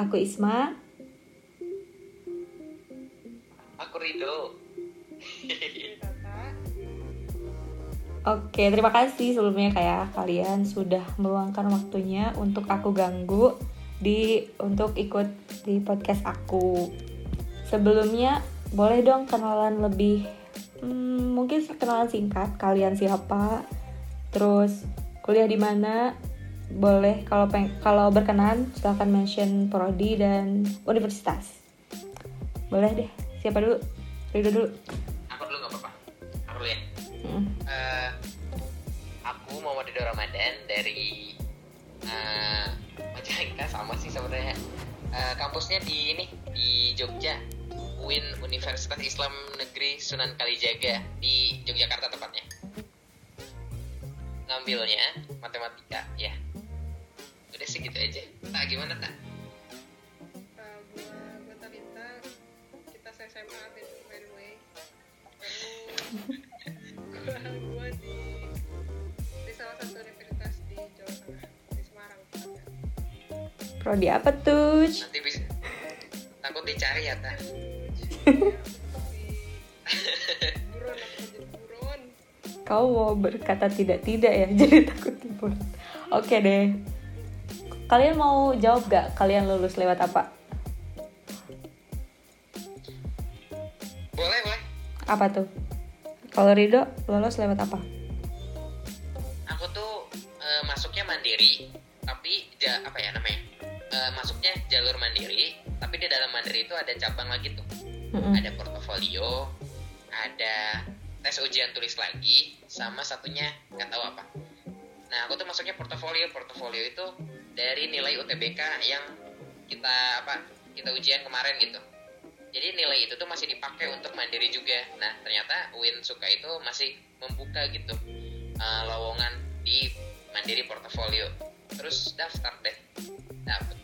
Aku Isma. Aku Rido. Oke, terima kasih sebelumnya kayak kalian sudah meluangkan waktunya untuk aku ganggu di untuk ikut di podcast aku. Sebelumnya boleh dong kenalan lebih hmm, mungkin kenalan singkat kalian siapa, terus kuliah di mana, boleh kalau peng kalau berkenan silahkan mention prodi dan universitas. Boleh deh, siapa dulu? Rido dulu. Aku dulu nggak apa-apa. Aku dulu ya. Hmm. Eh, aku Muhammad Ridho Ramadan dari eh, Majalengka sama sih sebenarnya. Eh, kampusnya di ini di Jogja. UIN Universitas Islam Negeri Sunan Kalijaga di Yogyakarta tepatnya. Ngambilnya matematika ya. Udah segitu aja. Tak gimana tak? Uh, gua gua Talita kita se SMA by by the way lalu gua gua di di salah satu universitas di Jawa Tengah di Semarang tepatnya Prodi apa tuh? Nanti bisa. Takut dicari ya tak? Kau mau berkata tidak-tidak ya, jadi takut timbul. Oke deh. Kalian mau jawab gak kalian lulus lewat apa? Boleh boleh. Apa tuh? Kalau Rido, lulus lewat apa? aku tuh eh, masuknya mandiri tapi ja, apa ya namanya Eh, masuknya jalur mandiri tapi di dalam mandiri itu ada cabang lagi tuh Mm-mm. ada portofolio ada tes ujian tulis lagi sama satunya nggak tahu apa nah aku tuh masuknya portofolio portofolio itu dari nilai UTBK yang kita apa kita ujian kemarin gitu. Jadi nilai itu tuh masih dipakai untuk mandiri juga. Nah ternyata UIN Suka itu masih membuka gitu eh, lowongan di mandiri portofolio. Terus daftar deh. Dapet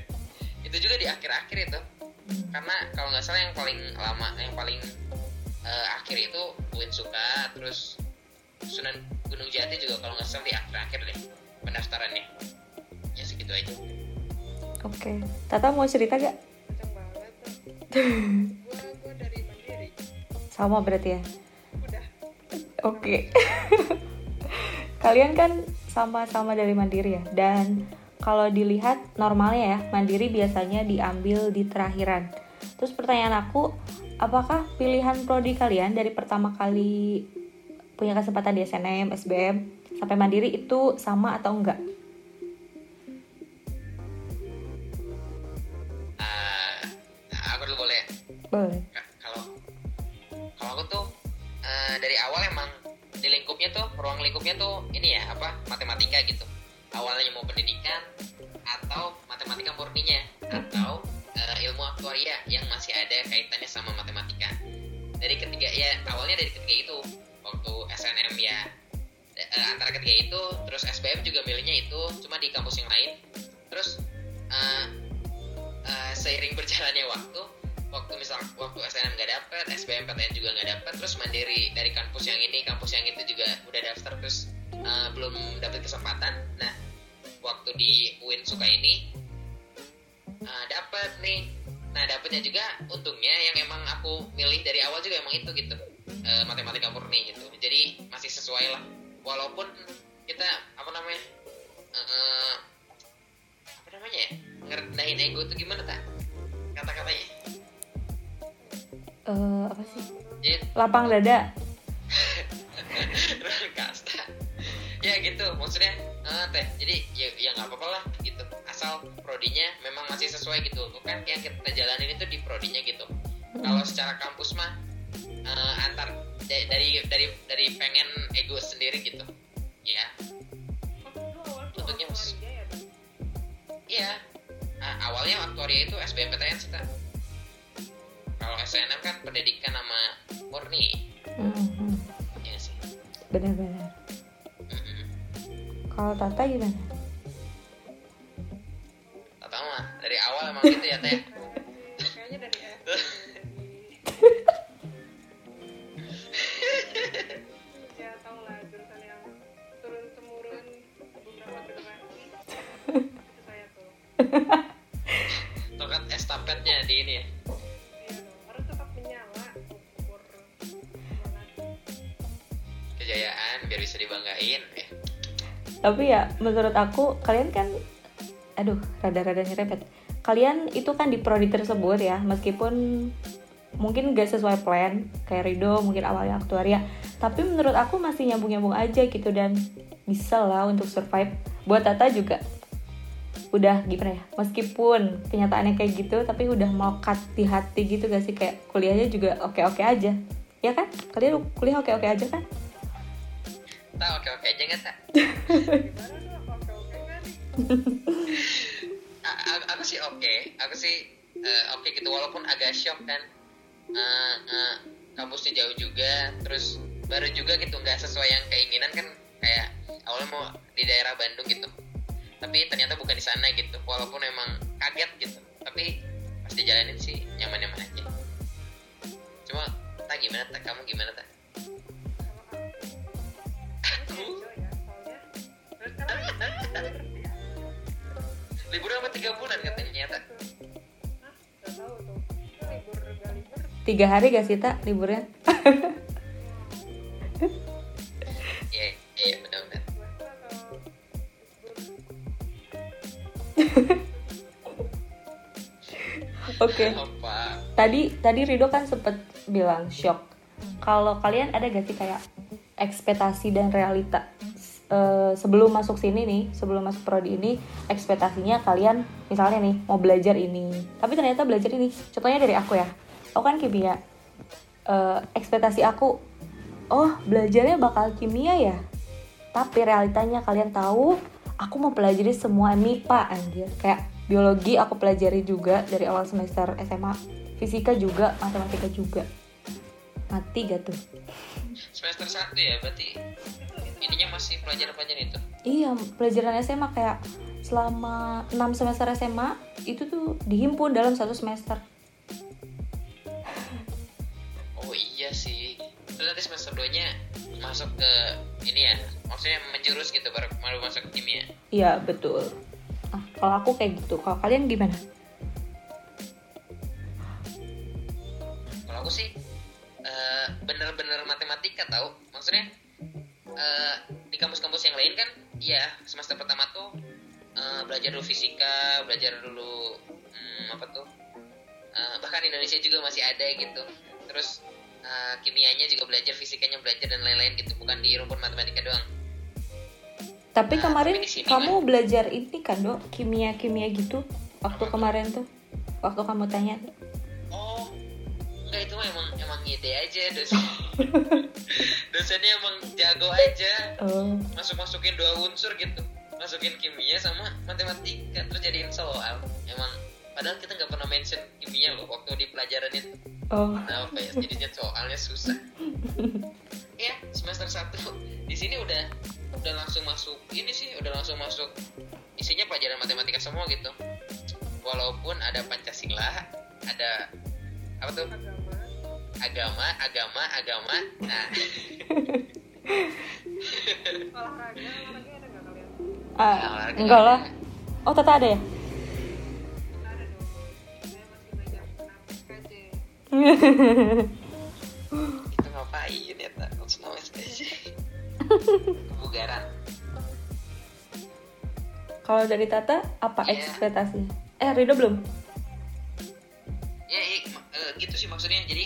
itu juga di akhir-akhir itu. Karena kalau nggak salah yang paling lama yang paling eh, akhir itu UIN Suka terus Sunan Gunung Jati juga kalau nggak salah di akhir-akhir deh pendaftarannya segitu aja Oke. Tata mau cerita gak? kenceng banget tuh gua gua dari mandiri Sama berarti ya? udah Oke. Kalian kan sama-sama dari Mandiri ya. Dan kalau dilihat normalnya ya, Mandiri biasanya diambil di terakhiran. Terus pertanyaan aku, apakah pilihan prodi kalian dari pertama kali punya kesempatan di SNM, SBM sampai Mandiri itu sama atau enggak? Dada. kasta ya gitu maksudnya eh, teh jadi ya ya nggak apa-apa lah gitu. Asal prodinya memang masih sesuai gitu. Bukan yang kita jalanin itu di prodinya gitu. Kalau secara kampus mah eh, antar da- dari dari dari pengen ego sendiri gitu. Ya Tentunya, ya iya. Ah, awalnya aktuaria itu SBMPTN sih kalau SNM kan pendidikan sama murni Ya sih Benar-benar. Kalau Tata gimana? Tak tahu mah dari awal emang gitu ya teh tapi ya menurut aku kalian kan aduh rada-rada nyerempet. Kalian itu kan di prodi tersebut ya meskipun mungkin gak sesuai plan kayak Rido mungkin awalnya aktuaria. Tapi menurut aku masih nyambung-nyambung aja gitu dan bisa lah untuk survive. Buat Tata juga udah gimana ya meskipun kenyataannya kayak gitu tapi udah melekat di hati gitu gak sih? Kayak kuliahnya juga oke-oke aja. Ya kan? Kalian kuliah oke-oke aja kan tak oke oke aja nggak tak gimana tuh oke oke a- aku sih oke. Aku sih eh, oke gitu walaupun agak shock kan. Eh, eh, kampusnya jauh juga. Terus baru juga gitu nggak sesuai yang keinginan kan kayak awalnya mau di daerah Bandung gitu. Tapi ternyata bukan di sana gitu walaupun emang kaget gitu. Tapi pas dijalanin sih nyaman-nyaman aja. Cuma tak gimana tak kamu gimana tak tahu tuh Itu libur gak libur tiga hari gak sih tak liburnya? Iya iya benar-benar. Atau libur oke. Apa? Tadi tadi Rido kan sempet bilang shock. Kalau kalian ada gak sih kayak ekspektasi dan realita. Eh, sebelum masuk sini nih sebelum masuk prodi ini ekspektasinya kalian misalnya nih mau belajar ini. Tapi ternyata belajar ini contohnya dari aku ya. Aku kan kimia? Eh, ekspektasi aku oh belajarnya bakal kimia ya? Tapi realitanya kalian tahu aku mau pelajari semua MIPA anjir. Kayak biologi aku pelajari juga dari awal semester SMA fisika juga matematika juga. Mati gak tuh semester satu ya berarti ininya masih pelajaran-pelajaran itu? Iya pelajaran SMA kayak selama 6 semester SMA itu tuh dihimpun dalam satu semester. Oh iya sih. Terus nanti semester 2 nya masuk ke ini ya maksudnya menjurus gitu baru baru masuk ke kimia. Iya betul. Ah kalau aku kayak gitu. Kalau kalian gimana eh, di kampus-kampus yang lain kan iya semester pertama tuh eh, belajar dulu fisika belajar dulu hmm, apa tuh Eh, bahkan Indonesia juga masih ada gitu. Terus eh, kimianya juga belajar fisikanya belajar dan lain-lain gitu bukan di rumpun matematika doang. Tapi kemarin tapi sini kamu belajar ini kan dok? Kimia kimia gitu waktu kemarin tuh waktu kamu tanya. Oh, enggak itu mah emang emang ide aja dosen. Dosennya emang jago aja. oh Masuk masukin dua unsur gitu. Masukin kimia sama matematika terus jadiin soal. Emang padahal kita nggak pernah mention kimia loh waktu di pelajaran itu. oh Nah, apa ya? Jadinya soalnya susah. ya, semester 1 di sini udah udah langsung masuk ini sih, udah langsung masuk isinya pelajaran matematika semua gitu. Walaupun ada Pancasila, ada apa tuh? agama agama agama. Agama nah. Olahraga olahraga ada nggak kalian? Ah, olahraga enggak lah. Oh tata ada ya? Itu ngapain ya tak langsung nama SKJ kebugaran. Kalau dari tata apa Iya. ekspektasinya eh Rido belum? Ya eh, gitu sih maksudnya. Jadi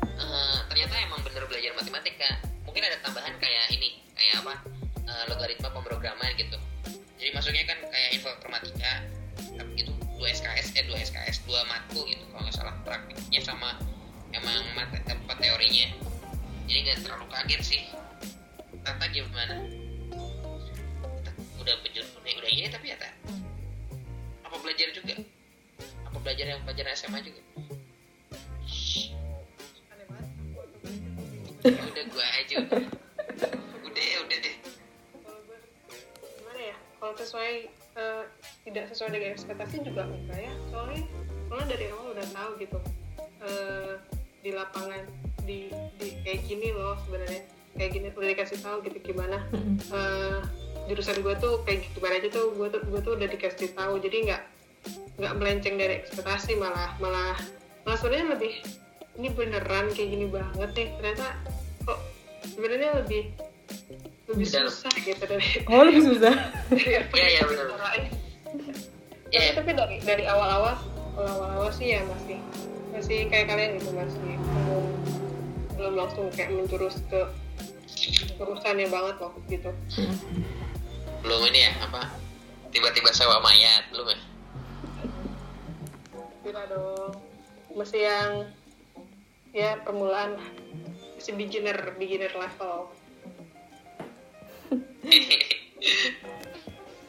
eh, ternyata emang bener belajar matematika mungkin ada tambahan kayak ini kayak apa eh, logaritma pemrograman gitu. Jadi maksudnya kan kayak informatika tapi itu 2 SKS eh 2 SKS 2 matku gitu kalau nggak salah praktiknya sama emang mat tempat teorinya. Jadi nggak terlalu kaget sih. Tata gimana? Udah belajar udah, ini tapi ya tak apa belajar juga? Apa belajar yang pelajaran SMA juga Ya udah gua aja udah. Udah udah deh. Kalau gue gimana ya? Kalau sesuai eh, tidak sesuai dengan ekspektasi juga enggak ya? Soalnya soalnya dari awal udah tahu gitu eh, di lapangan di, di kayak gini loh sebenarnya. Kayak gini udah dikasih tahu gitu gimana. Eh, jurusan gue tuh kayak gimana aja tuh gue tuh gue tuh udah dikasih tahu. Jadi nggak nggak melenceng dari ekspektasi malah malah malah sebenarnya lebih ini beneran kayak gini banget nih ternyata kok sebenarnya lebih lebih susah gitu dari oh lebih susah? Iya, iya. Iya. tapi, tapi dari dari awal-awal awal-awal sih ya masih masih kayak kalian gitu masih belum belum langsung kayak menjurus ke urusannya banget loh gitu. Belum ini ya apa tiba-tiba sewa mayat belum ya? Tidak dong. Masih yang ya permulaan masih beginner beginner level.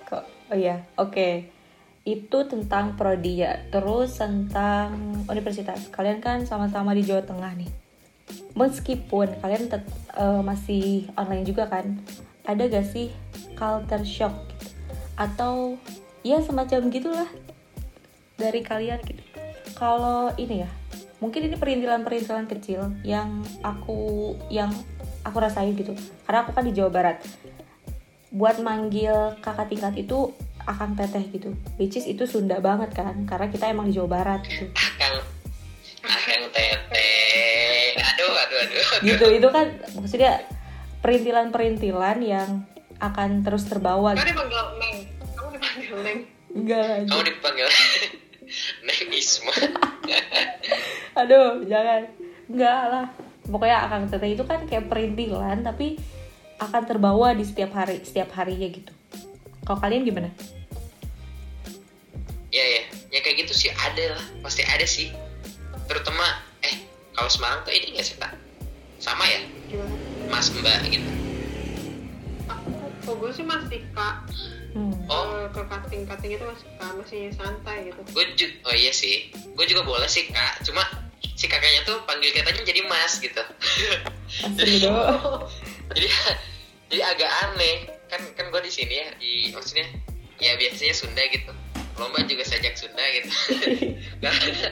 Kok oh iya oke. Itu tentang prodi ya. Terus tentang universitas. Kalian kan sama-sama di Jawa Tengah nih. Meskipun kalian tet- eh, masih online juga kan ada gak sih culture shock gitu? atau ya semacam gitulah dari kalian gitu. Kalau ini ya mungkin ini perintilan-perintilan kecil yang aku yang aku rasain gitu. Karena aku kan di Jawa Barat. Buat manggil kakak tingkat itu akang teteh gitu. Which is itu Sunda banget kan. Karena kita emang di Jawa Barat gitu. Akang akang tete aduh aduh aduh. Gitu itu kan maksudnya perintilan-perintilan yang akan terus terbawa kamu gitu. dipanggil neng. Kamu dipanggil neng. Enggak kamu dipanggil Neng Isma aduh jangan. Enggak lah. Pokoknya akang teteh itu kan kayak perintilan tapi akan terbawa di setiap hari setiap harinya gitu. Kalau kalian gimana? Ya ya. Ya kayak gitu sih ada lah. Pasti ada sih. Terutama eh kalau Semarang tuh ini nggak sih tak sama ya? Mas Mbak gitu. Oh gue sih masih kak hmm. oh. Ke cutting cutting itu masih masih santai gitu. Gue juga oh iya sih. Gue juga boleh sih kak. Cuma si kakaknya tuh panggil katanya jadi Mas gitu. Do jadi jadi agak aneh. Kan kan gue di sini ya di maksudnya ya biasanya Sunda gitu. Lomba juga sajak Sunda gitu. Nggak ada.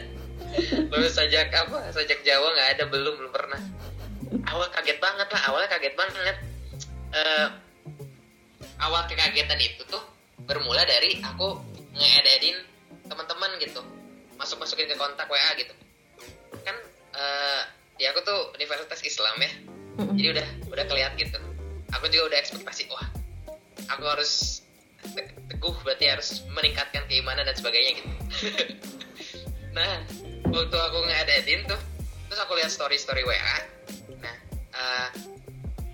Lomba sajak apa sajak Jawa nggak ada belum belum pernah. Awal kaget banget lah awalnya kaget banget. Eh, awal kekagetan itu tuh bermula dari aku nge-edit teman-teman gitu. Masuk masukin ke kontak WA gitu. Kan eh ya aku tuh universitas Islam ya. Jadi udah udah kelihatan gitu. Aku juga udah ekspektasi wah aku harus te- teguh berarti harus meningkatkan keimanan dan sebagainya gitu. Nah waktu aku ngededin tuh terus aku lihat story story WA nah eh,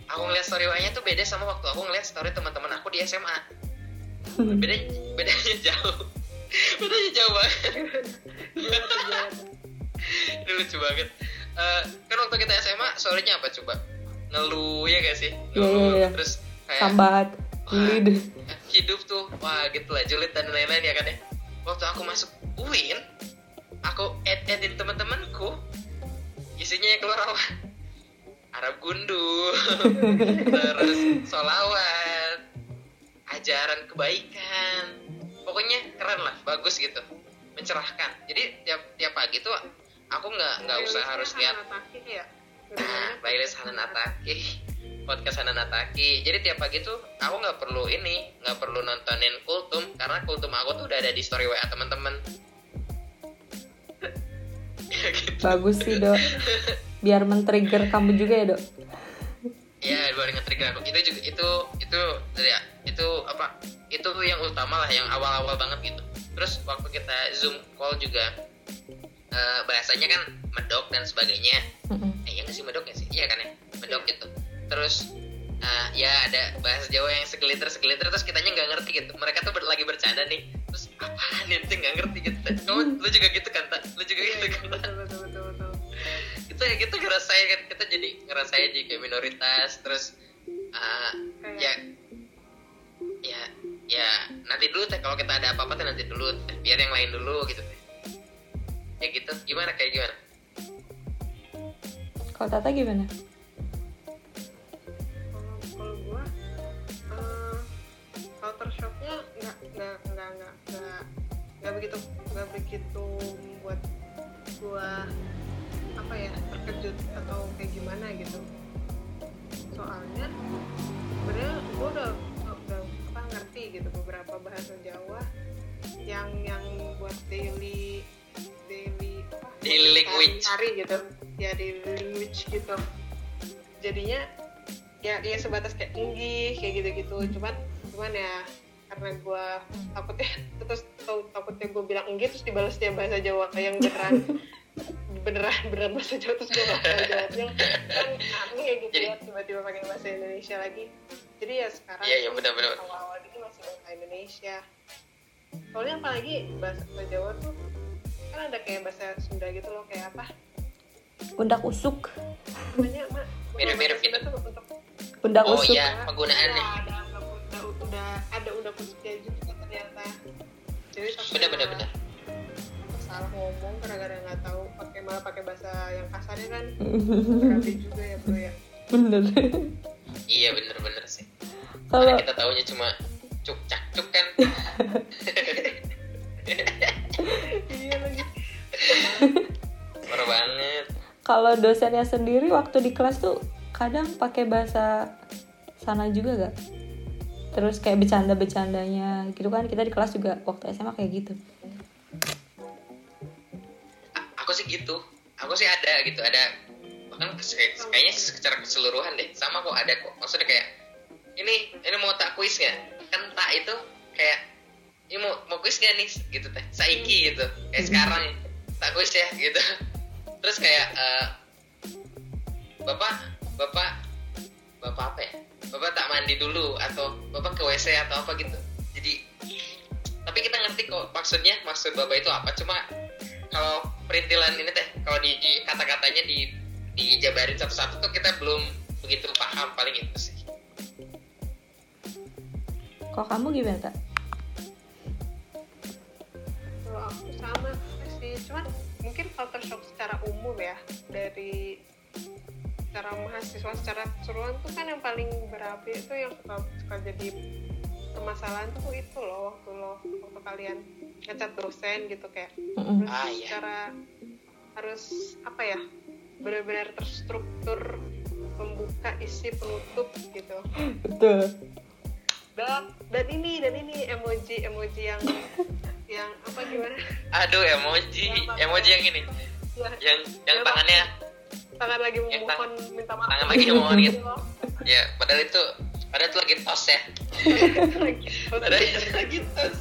aku ngeliat story WA tuh beda sama waktu aku ngeliat story teman-teman aku di SMA beda bedanya jauh. Bedanya jauh banget. Gimana? ini lucu banget. Eh, kan waktu kita SMA story-nya apa coba? Ngeluh ya gak sih? Iya, iya, iya. terus kayak sambat julid. hidup tuh wah gitu lah julid dan lain-lain ya kan ya. Waktu aku masuk UIN aku add addin teman-temanku isinya yang keluar apa Arab gundul terus solawat ajaran kebaikan. Pokoknya keren lah bagus gitu. Mencerahkan. Jadi tiap tiap pagi tuh aku nggak nggak usah harus lihat ya? Nah, playlist Hanan Ataki. Podcast Hanan Ataki. Jadi tiap pagi tuh aku nggak perlu ini nggak perlu nontonin kultum karena kultum aku tuh udah ada di story WA teman-teman. Ya gitu. Bagus sih dok biar men-trigger kamu juga ya dok? Ya baru nge-trigger. Aku itu juga itu itu ya itu apa itu yang utama lah yang awal-awal banget gitu. Terus waktu kita zoom call juga eh, bahasanya kan medok dan sebagainya. Mm-mm. eh iya nggak sih medok ya sih? Iya kan ya medok gitu. Terus uh, ya ada bahasa Jawa yang segelintir segelintir terus kitanya nggak ngerti gitu. Mereka tuh ber- lagi bercanda nih terus apaan nih nggak ngerti gitu. Kamu lu juga gitu kan tak lu juga Iya, gitu iya, kan kita ya kita ngerasain kan kita jadi ngerasain jadi kayak minoritas terus uh, ya ya ya nanti dulu teh kalau kita ada apa-apa teh nanti dulu teh biar yang lain dulu gitu teh. Ya gitu gimana kayak gimana? Kalau Tata gimana? Kalau kalau gua eh, culture shocknya nggak nggak nggak nggak nggak nggak begitu nggak begitu membuat gua apa ya terkejut atau kayak gimana gitu. Soalnya sebenarnya gua udah udah apa ngerti gitu beberapa bahasa Jawa yang yang buat daily daily apa Daily language. hari gitu. Ya daily language gitu. Jadinya ya ya sebatas kayak tinggi kayak gitu gitu cuman cuman ya karena gue takutnya terus takutnya gue bilang enggak terus dibalasnya bahasa Jawa yang beneran beneran beneran bahasa Jawa terus gue gak tahu jawabnya kan aneh gitu Jadi- ya tiba-tiba pakai bahasa Indonesia lagi. Jadi ya sekarang Iya, iya, tuh benar-benar. awal-awal ini masih bahasa Indonesia. Soalnya apalagi bahasa Jawa tuh kan ada kayak bahasa Sunda gitu loh kayak apa? Pundak usuk. Namanya mak. Mirip-mirip bahasa gitu. tuh untuk pundak Oh usuk. iya, penggunaannya. Ya, ada udah, ada udah pusiknya juga ternyata. Jadi takut Bener bener salah- ngomong gara-gara nggak tahu pakai malah pakai bahasa yang kasarnya kan. Berabe juga ya bro ya. Bener. Iya bener bener sih. kalau Karena kita taunya cuma cuk cak cuk kan. iya lagi. Parah banget. kalau dosennya sendiri waktu di kelas tuh kadang pakai bahasa sana juga gak terus kayak bercanda-bercandanya gitu kan. Kita di kelas juga waktu SMA kayak gitu Aku sih gitu. Aku sih ada gitu ada bahkan kayaknya secara keseluruhan deh. Sama kok ada kok. Maksudnya kayak ini ini mau tak kuis nggak? Kan tak itu kayak ini mau mau kuis nggak nih? Gitu teh. Saiki gitu. Kayak sekarang nih, tak kuis ya gitu. Terus kayak eh, bapak bapak bapak apa ya? Bapak tak mandi dulu atau bapak ke wc atau apa gitu. Jadi tapi kita ngerti kok maksudnya maksud bapak itu apa. Cuma kalau perintilan ini teh kalau di, di kata-katanya di dijabarin satu-satu tuh kita belum begitu paham paling itu sih. Kalau kamu gimana tak kalau aku sama sih cuman mungkin culture shock secara umum ya dari secara mahasiswa secara keseluruhan tuh kan yang paling berapi itu yang suka, suka jadi permasalahan tuh itu loh waktu lo waktu kalian ngecat dosen gitu kayak harus Ah, iya. secara harus apa ya benar-benar terstruktur membuka isi penutup gitu. Betul. Dan dan ini dan ini emoji emoji yang yang apa gimana? Aduh emoji. Emoji yang ini. Ya, yang yang Ya, tangannya. Tangan lagi Yang memohon minta maaf. tangan lagi memohon gitu. ya padahal itu padahal itu lagi tos ya padahal itu lagi tos.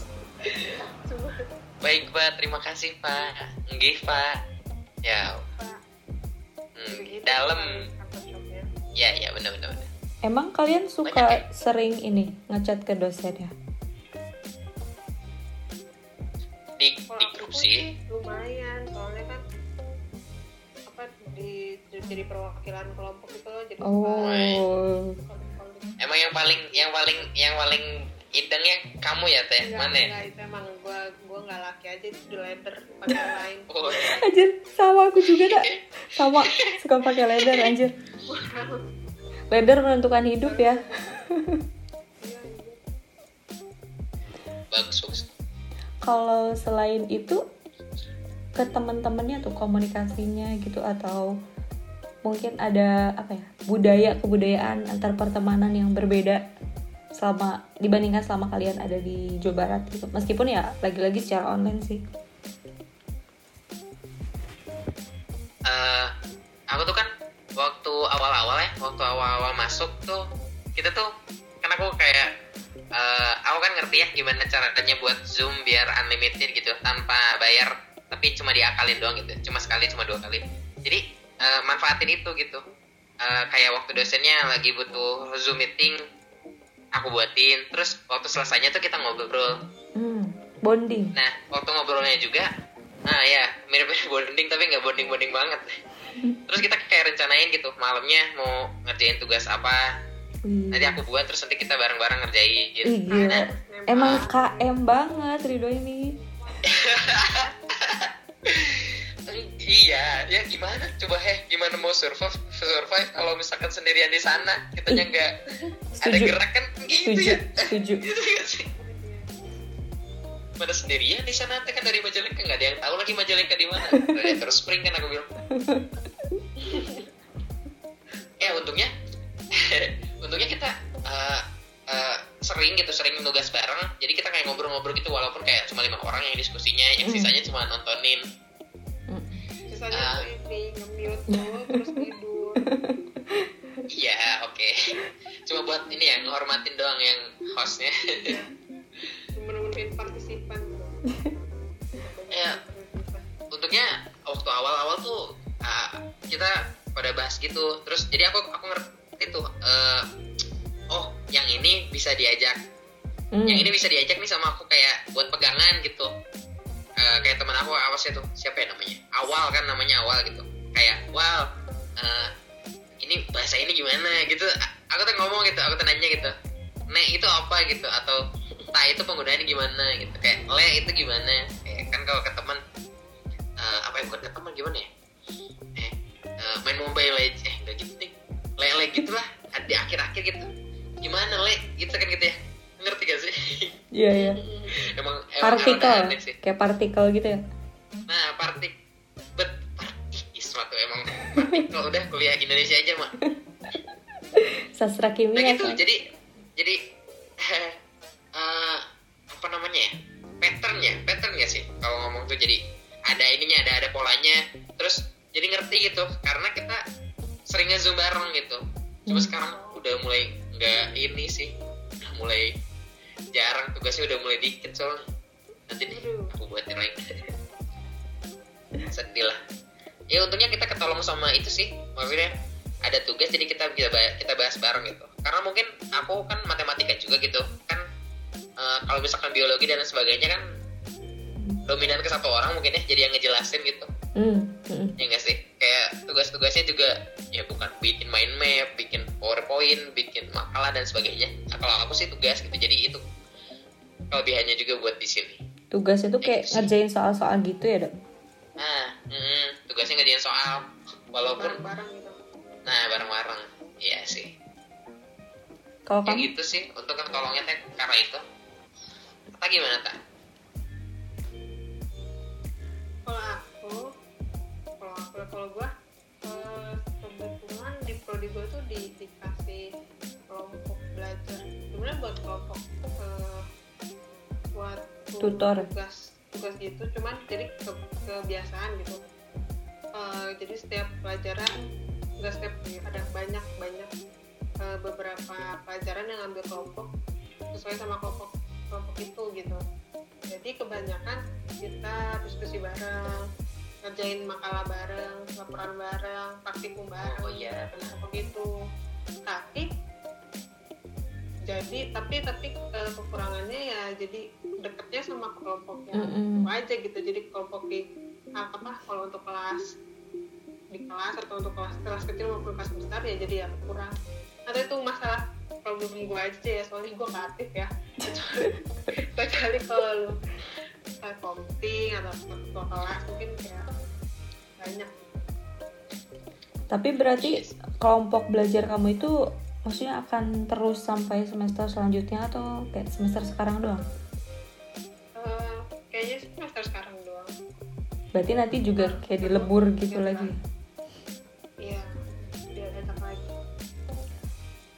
Cuma, baik pak. Terima kasih pak. Nggih pak. Ya. Pak, hmm, begitu dalam. Ya ya benar benar benar. Emang kalian Banyak suka ya? sering ini ngechat ke dosen ya? Di di grup sih. lumayan. Soalnya kan apa di jadi perwakilan kelompok itu loh jadi oh. Suka emang yang paling yang paling yang paling idengnya kamu ya teh? Enggak, mana? enggak, itu emang gua gua nggak laki aja itu di letter pakai yang lain. Oh. Anjir sama aku juga tak sama suka pakai leather anjir. Leather menentukan hidup ya. Bagus bagus. Kalau selain itu ke teman-temannya tuh komunikasinya gitu atau mungkin ada apa ya budaya kebudayaan antar pertemanan yang berbeda selama dibandingkan selama kalian ada di Jawa Barat gitu. Meskipun ya lagi-lagi secara online sih. Eh, aku tuh kan waktu awal-awal ya waktu awal-awal masuk tuh kita tuh kan aku kayak eh, aku kan ngerti ya gimana caranya buat zoom biar unlimited gitu tanpa bayar tapi cuma diakalin doang gitu. Cuma sekali cuma dua kali. Jadi eh, manfaatin itu gitu Eh, kayak waktu dosennya lagi butuh zoom meeting aku buatin terus waktu selesainya tuh kita ngobrol hmm, bonding Nah, waktu ngobrolnya juga, nah ya mirip-mirip bonding tapi nggak bonding-bonding banget. Terus kita kayak rencanain gitu, malamnya mau ngerjain tugas apa, Wih. nanti aku buat terus nanti kita bareng-bareng ngerjain. Ih, gila. Nah, emang KM banget Ridho ini iya, ya gimana? Coba heh, gimana mau survive? Survive kalau misalkan sendirian di sana, kitanya nggak ada Setuju. gerak kan gitu setuju ya. setuju Gitu? Pada sendirian di sana kan dari Majalengka nggak ada yang tahu lagi Majalengka di mana. Terus spring kan aku bilang. ya untungnya untungnya kita eh, eh, sering gitu sering nugas bareng jadi kita kayak ngobrol-ngobrol gitu walaupun kayak cuma lima orang yang diskusinya yang Hmm. sisanya cuma nontonin sisanya Ah. tuh ini nge-mute dulu terus tidur. Iya oke. Cuma buat ini ya ngehormatin doang yang hostnya. Bener-bener partisipan. Gitu ya untuknya waktu awal-awal tuh ah, kita pada bahas gitu. Terus jadi aku aku ngerti tuh eh, oh yang ini bisa diajak. Hmm. yang ini bisa diajak nih sama aku kayak buat pegangan gitu Eh, kayak teman aku awasnya tuh siapa ya namanya? Awal kan namanya awal gitu. Kayak wow eh, ini bahasa ini gimana? Gitu. Aku tuh ngomong gitu aku tuh nanya gitu. Nek itu apa? Gitu. Atau ta itu penggunaannya gimana? Gitu. Kayak le itu gimana? Eh, kan kalau ke teman eh, apa ya bukan ke teman gimana ya? Eh, eh, main mobile legends. Eh enggak gitu deh. Le le gitulah di akhir-akhir gitu. Gimana le? Gitu kan gitu ya ngerti gak sih? Iya iya. emang emang Partikel, sih. Kayak partikel gitu ya. nah partik bet partik suatu emang. Partikel udah kuliah Indonesia aja mah Sastra nah kimia gitu kan. jadi jadi eh, apa namanya ya? Pattern ya? Pattern ya sih? Kalau ngomong tuh jadi ada ininya ada ada polanya. Terus jadi ngerti gitu karena kita sering ngezoom bareng gitu. Cuma Hmm. sekarang udah mulai nggak ini sih. Udah mulai jarang tugasnya udah mulai dikit soalnya. Nanti deh Aduh. aku buatin lagi. Sedih lah. Ya untungnya kita ketolong sama itu sih. Maksudnya ada tugas jadi kita bisa bahas, kita bahas bareng gitu. Karena mungkin aku kan matematika juga gitu. Kan eh, kalau misalkan biologi dan sebagainya kan dominan ke satu orang mungkin ya jadi yang ngejelasin gitu. Hmm. hmm. ya enggak sih kayak tugas-tugasnya juga ya bukan bikin mind map bikin powerpoint bikin makalah dan sebagainya. Nah, kalau aku sih tugas gitu jadi itu kelebihannya juga buat di sini. Tugasnya tuh kayak ngerjain soal-soal gitu ya, Dok? nah mm, tugasnya ngerjain soal. Walaupun bareng-bareng gitu. Nah bareng-bareng. Iya sih. Kalau ya kamu? gitu sih. Untuk yang tolongnya teh karena itu. Tak gimana tak kalau gua eh, kebetulan di prodi gua tuh di, dikasih kelompok belajar. Sebenarnya buat kelompok eh, buat Tutor. tugas tugas gitu. Cuman jadi ke- kebiasaan gitu. Eh, jadi setiap pelajaran nggak setiap ada banyak banyak eh, beberapa pelajaran yang ambil kelompok sesuai sama kelompok kelompok itu gitu. Jadi kebanyakan kita diskusi bareng ngerjain makalah bareng laporan bareng praktikum bareng Oh, iya, benar. kelompok itu. Tapi jadi tapi tapi eh, kekurangannya ya jadi deketnya sama kelompok yang aja gitu. Jadi kelompok di apa kalau untuk kelas di kelas atau untuk kelas kelas kecil maupun kelas besar ya jadi ya kurang. Atau itu masalah problem gue aja ya. Soalnya gue nggak aktif ya. Kecuali kecuali kalau kayak komting atau ketua kelas mungkin kayak banyak Tapi berarti kelompok belajar kamu itu maksudnya akan terus sampai semester selanjutnya atau kayak semester sekarang doang? Eh, kayaknya semester sekarang doang Berarti nanti juga kayak dilebur gitu Iya, lagi. iya dia datang lagi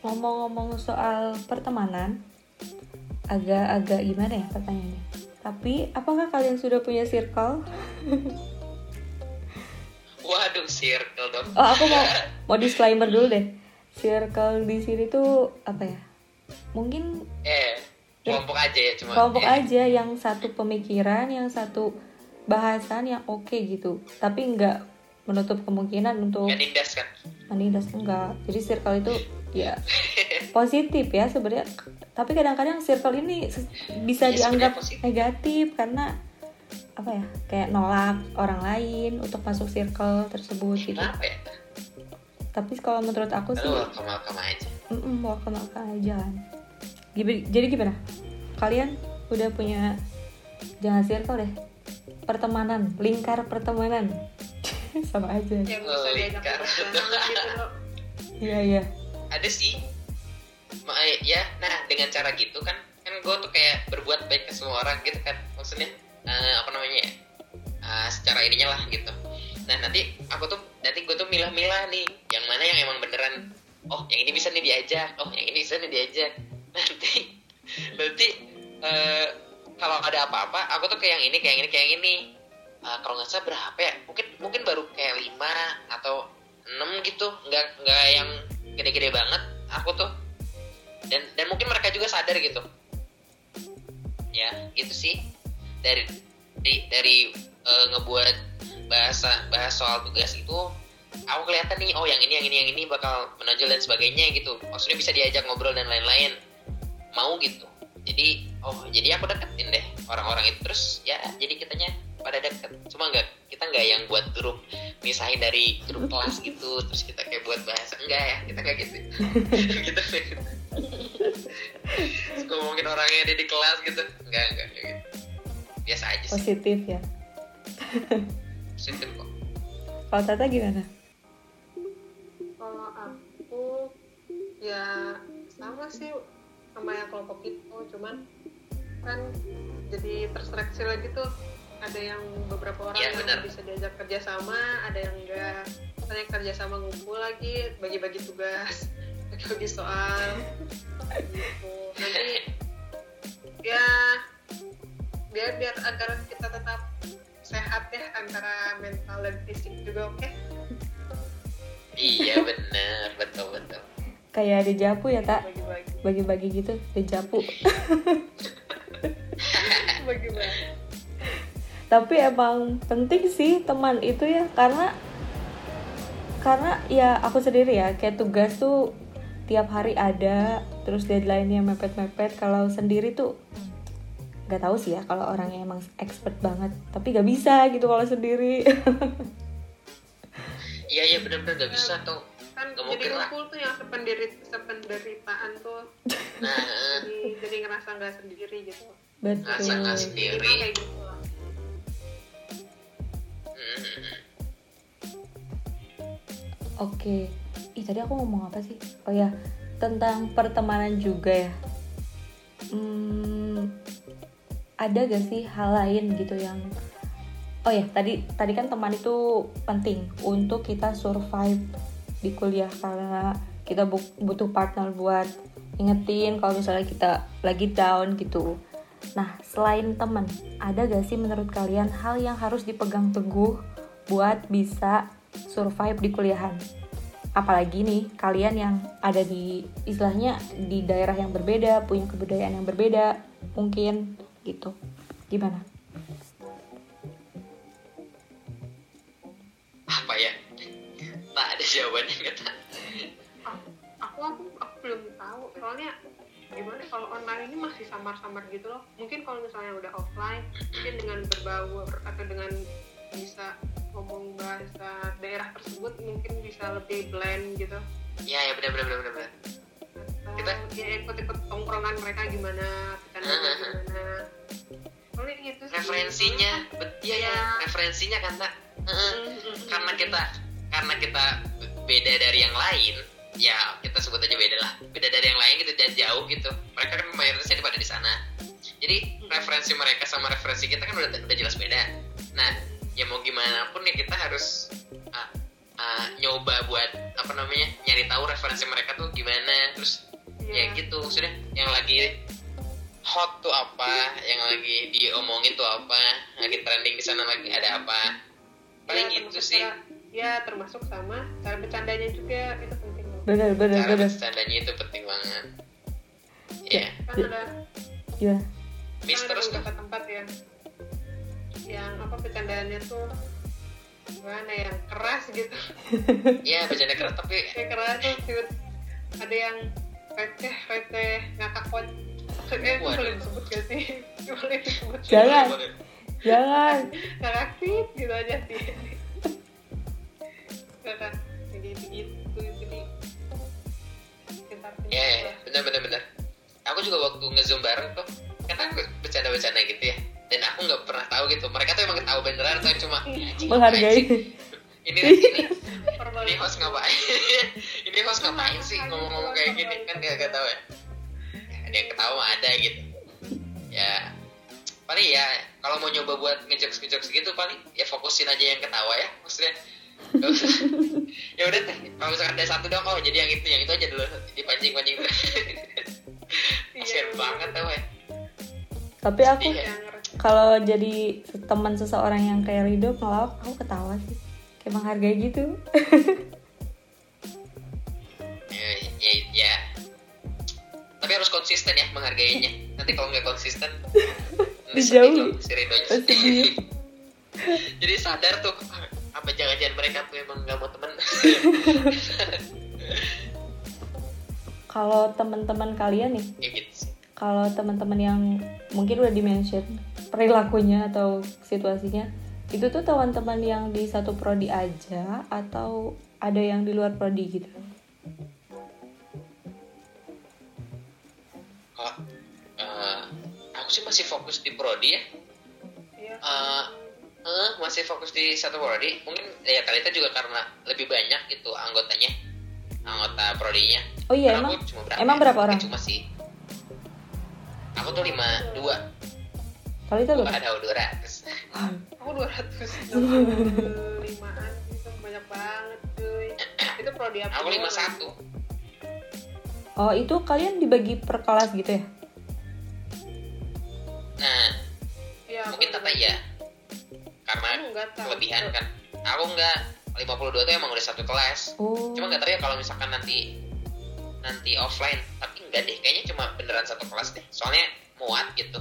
Ngomong-ngomong soal pertemanan, agak-agak gimana ya pertanyaannya? Tapi apakah kalian sudah punya circle? waduh circle dong Oh, aku mau mau disclaimer dulu deh. Circle di sini tuh apa ya? Mungkin eh kelompok aja ya cuma kelompok eh, aja yang satu pemikiran, yang satu bahasan yang oke gitu. Tapi nggak menutup kemungkinan untuk nggak nindas kan menindas enggak. Jadi circle itu ya positif ya sebenarnya. Tapi kadang-kadang circle ini bisa Iya, dianggap negatif karena apa ya? Kayak nolak orang lain untuk masuk circle tersebut gitu. kenapa ya Tapi kalau menurut aku sih lalu welcome welcome aja Mm-mm, welcome welcome aja kan. Jadi gimana? Kalian udah punya jangan circle deh. Pertemanan, lingkar pertemanan. Sama aja. yang bisa Oh, diajak gitu loh. Iya, iya. ada sih. Ma- eh, ya nah dengan cara gitu kan kan gue tuh kayak berbuat baik ke semua orang gitu kan. Maksudnya eh, apa namanya ya? Eh, secara ininya lah gitu. Nah nanti aku tuh nanti gue tuh milah-milah nih. Yang mana yang emang beneran oh yang ini bisa nih diajak oh yang ini bisa nih diajak nanti berarti eh, kalau ada apa-apa aku tuh kayak yang ini kayak yang ini kayak yang ini Eh, kalau nggak salah berapa ya? Mungkin mungkin baru kayak lima atau enam gitu. Nggak nggak yang gede-gede banget aku tuh. Dan dan mungkin mereka juga sadar gitu. Ya gitu sih. Dari dari, dari eh, ngebuat bahasa bahas soal tugas itu aku kelihatan nih oh yang ini yang ini yang ini bakal menonjol dan sebagainya gitu. Maksudnya bisa diajak ngobrol dan lain-lain. Mau gitu. Jadi oh jadi aku deketin deh orang-orang itu. Terus ya jadi kitanya pada deket. Cuma nggak kita nggak yang buat grup misahin dari grup kelas gitu terus kita kayak buat bahasa enggak ya kita kayak gitu. Gitu. Terus ngomongin orangnya ada di kelas gitu. Enggak enggak kayak gitu. Biasa aja sih. Positif ya. positif kok. Kalau Tata gimana? kalau aku ya sama sih sama yang kelompok itu cuman kan jadi terseleksi lagi tuh ada yang beberapa orang Iya, yang benar. bisa diajak kerja sama ada yang enggak. Misalnya kerja sama ngumpul lagi bagi-bagi tugas. Bagi-bagi soal. Gitu. Nanti ya biar biar agar kita tetap sehat ya antara mental dan fisik juga oke? Iya bener betul betul. Kayak dejapu ya, Tak? bagi-bagi. Gitu, dejapu. bagi-bagi Tapi emang penting sih teman itu ya, karena karena ya aku sendiri ya, kayak tugas tuh tiap hari ada, terus deadline-nya mepet-mepet. Kalau sendiri tuh nggak tahu sih ya kalau orangnya emang expert banget, tapi nggak bisa gitu kalau sendiri. iya iya bener-bener gak bisa tuh kan Nggak jadi mungkin lah. ngumpul tuh yang sependerit sependeritaan tuh nah jadi jadi ngerasa nggak sendiri gitu Ngerasa nggak Betul. sendiri. Kayak gitu Oke, ih tadi aku ngomong apa sih? Oh ya, tentang pertemanan juga ya. Hmm, ada gak sih hal lain gitu yang Oh ya, tadi tadi kan teman itu penting untuk kita survive di kuliah karena kita bu- butuh partner buat ingetin kalau misalnya kita lagi down gitu. Nah, selain teman, ada gak sih menurut kalian hal yang harus dipegang teguh buat bisa survive di kuliahan? Apalagi nih, kalian yang ada di istilahnya di daerah yang berbeda, punya kebudayaan yang berbeda, mungkin gitu. Gimana? apa ya tak ada jawabannya aku aku aku, aku belum tahu soalnya gimana kalau online ini masih samar-samar gitu loh? Mungkin kalau misalnya udah offline mungkin dengan berbaur atau dengan bisa ngomong bahasa daerah tersebut mungkin bisa lebih blend gitu. Ya ya bener bener bener bener, Kita- ya ikut-ikut tongkrongan mereka gimana bercandanya gimana. Soalnya gitu sih. Referensinya bet iya ya Iya. referensinya. Mm, mm, mm, karena kita karena kita beda dari yang lain ya kita sebut aja beda lah. Beda dari yang lain gitu dan jauh gitu. Mereka kan mayoritasnya pada di sana. Jadi referensi mereka sama referensi kita kan udah udah jelas beda. Nah ya mau gimana pun ya kita harus ah, ah, nyoba buat apa namanya nyari tahu referensi mereka tuh gimana. Terus ya Iya. gitu sudah yang lagi hot tuh apa yang lagi diomongin tuh apa lagi trending di sana lagi ada apa. Paling Ya, gitu sih. cara- ya termasuk sama cara bercandanya juga itu Bener, bener, cara bener. bercandanya itu penting banget. Ya kan ada Gimana? miss kan ada terus tuh beberapa tempat yang yang apa bercandaannya tuh gimana yang keras gitu. Ya bercanda keras tapi kayak keras tuh cute. ada yang receh receh ngakak kon eh boleh disebut gak sih? Boleh disebut Jangan. Jangan. ngakak gitu aja sih. Ngakak jadi begitu ya ya, bener bener bener aku juga waktu ngezoom bareng tuh kan aku bercanda bercanda gitu ya. Dan aku nggak pernah tahu gitu. Mereka tuh emang tahu beneran atau cuma "Anjing, Menghargai. ngapain sih?" ini. Ini ini host ngapain? Ini host ngapain sih ngomong-ngomong kayak gini? kan gak, gak tahu ya. Ya, ada yang ketawa mah ada gitu. Ya paling ya kalau mau nyoba buat ngejokes ngejokes gitu paling ya fokusin aja yang ketawa ya maksudnya. Ya udah deh kalau misalkan ada satu dong oh jadi yang itu yang itu aja dulu dipancing pancing terus kasian banget tau ya tapi aku Iya. ngerasa kalau jadi teman seseorang yang kayak Rido ngelawak aku ketawa sih kayak menghargai gitu ya, ya, ya. tapi harus konsisten ya menghargainya nanti kalau nggak konsisten Dijauhi. si Ridonya. Sedih. jadi sadar tuh "Ah, apa jangan-jangan mereka tuh emang nggak mau temen? Kalau teman-teman kalian nih ya gitu sih. kalau teman-teman yang mungkin udah dimention perilakunya atau situasinya itu tuh teman-teman yang di satu prodi aja atau ada yang di luar prodi gitu? Eh, aku sih masih fokus di prodi ya. Iya. Eh, eh, masih fokus di satu prodi. Mungkin ya Talita juga karena lebih banyak itu anggotanya anggota prodinya. Oh iya Karena emang? cuma berapa emang ya? berapa orang? Cuma sih. Aku tuh lima dua. Kalau itu bukan berapa? ada dua ratus. Aku 265 an itu banyak banget cuy. Itu prodi apa? Aku lima satu. Oh itu kalian dibagi per kelas gitu ya? Nah Iya, mungkin aku tata ya karena Aku nggak tahu. kelebihan kan? Aku enggak 52 tuh emang udah satu kelas. Oh. Cuma nggak tahu ya kalau misalkan nanti nanti offline. Tapi enggak deh kayaknya cuma beneran satu kelas deh. Soalnya muat gitu.